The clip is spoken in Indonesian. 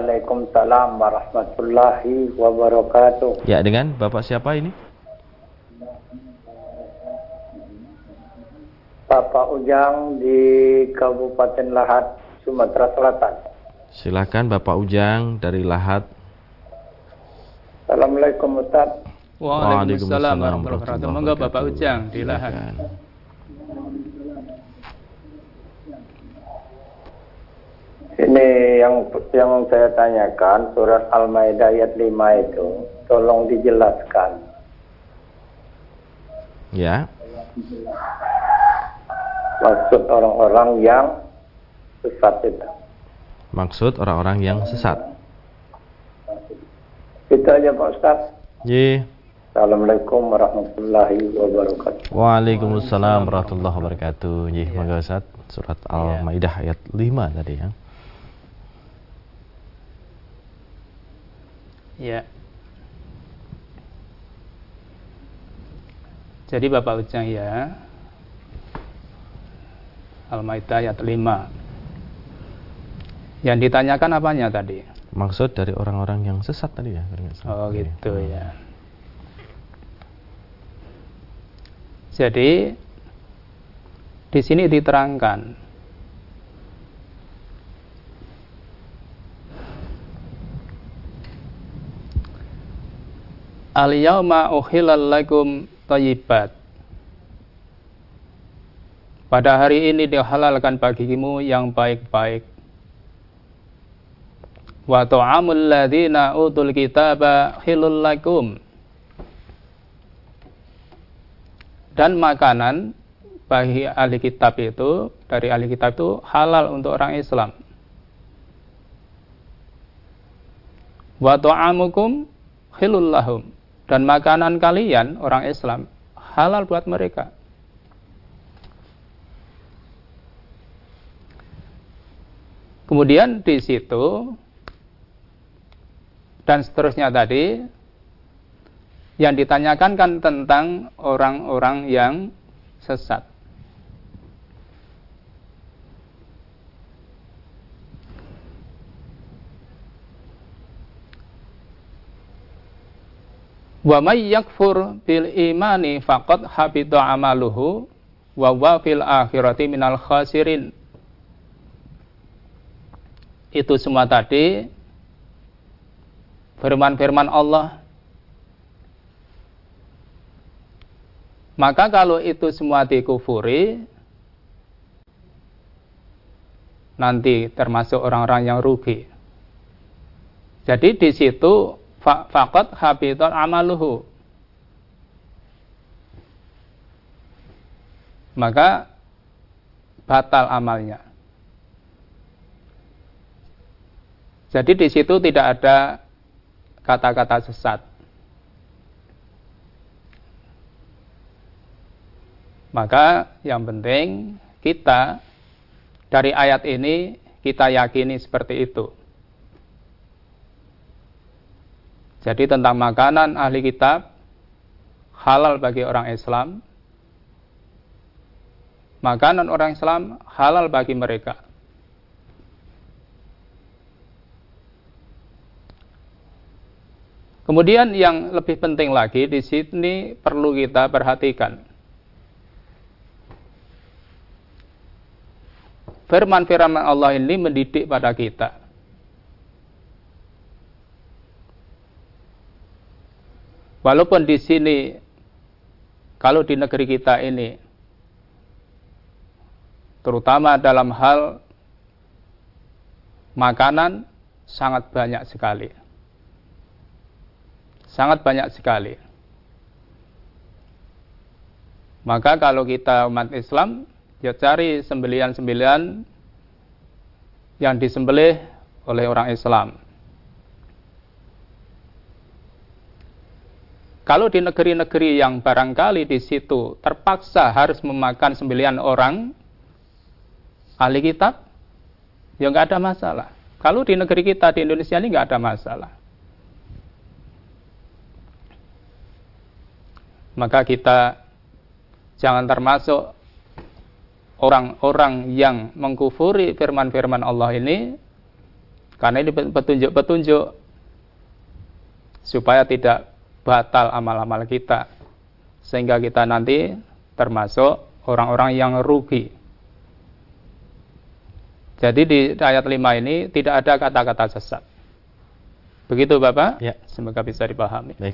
Waalaikumsalam warahmatullahi wabarakatuh. Ya, dengan Bapak siapa ini? Bapak Ujang di Kabupaten Lahat, Sumatera Selatan. Silakan Bapak Ujang dari Lahat. Assalamualaikum Ustaz. Waalaikumsalam warahmatullahi wabarakatuh. Monggo Bapak Ujang di Lahat. Ini yang yang saya tanyakan surat Al-Maidah ayat 5 itu tolong dijelaskan. Ya. Maksud orang-orang yang sesat itu. Maksud orang-orang yang sesat. Itu aja Pak Ustaz. Ye. Assalamualaikum warahmatullahi wabarakatuh. Waalaikumsalam warahmatullahi wabarakatuh. Ye, monggo Ustaz. Surat Al-Maidah ayat 5 tadi ya. Ya. Jadi Bapak Ujang ya. Al-Maidah ayat 5. Yang ditanyakan apanya tadi? Maksud dari orang-orang yang sesat tadi ya. Oh gitu ya. Jadi di sini diterangkan Al-yawma uhilal lakum tayyibat. Pada hari ini dihalalkan bagimu yang baik-baik. Wa ta'amul ladzina utul kitaba hilul lakum. Dan makanan bagi ahli kitab itu dari ahli kitab itu halal untuk orang Islam. Wa ta'amukum hilul lahum dan makanan kalian orang Islam halal buat mereka. Kemudian di situ dan seterusnya tadi yang ditanyakan kan tentang orang-orang yang sesat. Wa may yakfur bil imani faqad habita amaluhu wa wa fil akhirati minal khasirin. Itu semua tadi firman-firman Allah. Maka kalau itu semua dikufuri, nanti termasuk orang-orang yang rugi. Jadi di situ faqat habitat amaluhu. Maka batal amalnya. Jadi di situ tidak ada kata-kata sesat. Maka yang penting kita dari ayat ini kita yakini seperti itu Jadi tentang makanan ahli kitab halal bagi orang Islam. Makanan orang Islam halal bagi mereka. Kemudian yang lebih penting lagi di sini perlu kita perhatikan. Firman-firman Allah ini mendidik pada kita. Walaupun di sini, kalau di negeri kita ini, terutama dalam hal makanan, sangat banyak sekali. Sangat banyak sekali. Maka kalau kita umat Islam, ya cari sembelian-sembelian yang disembelih oleh orang Islam Kalau di negeri-negeri yang barangkali di situ terpaksa harus memakan sembilan orang ahli kitab, ya nggak ada masalah. Kalau di negeri kita di Indonesia ini nggak ada masalah. Maka kita jangan termasuk orang-orang yang mengkufuri firman-firman Allah ini Karena ini petunjuk-petunjuk supaya tidak batal amal-amal kita. Sehingga kita nanti termasuk orang-orang yang rugi. Jadi di ayat 5 ini tidak ada kata-kata sesat. Begitu Bapak? Ya. Semoga bisa dipahami. Baik.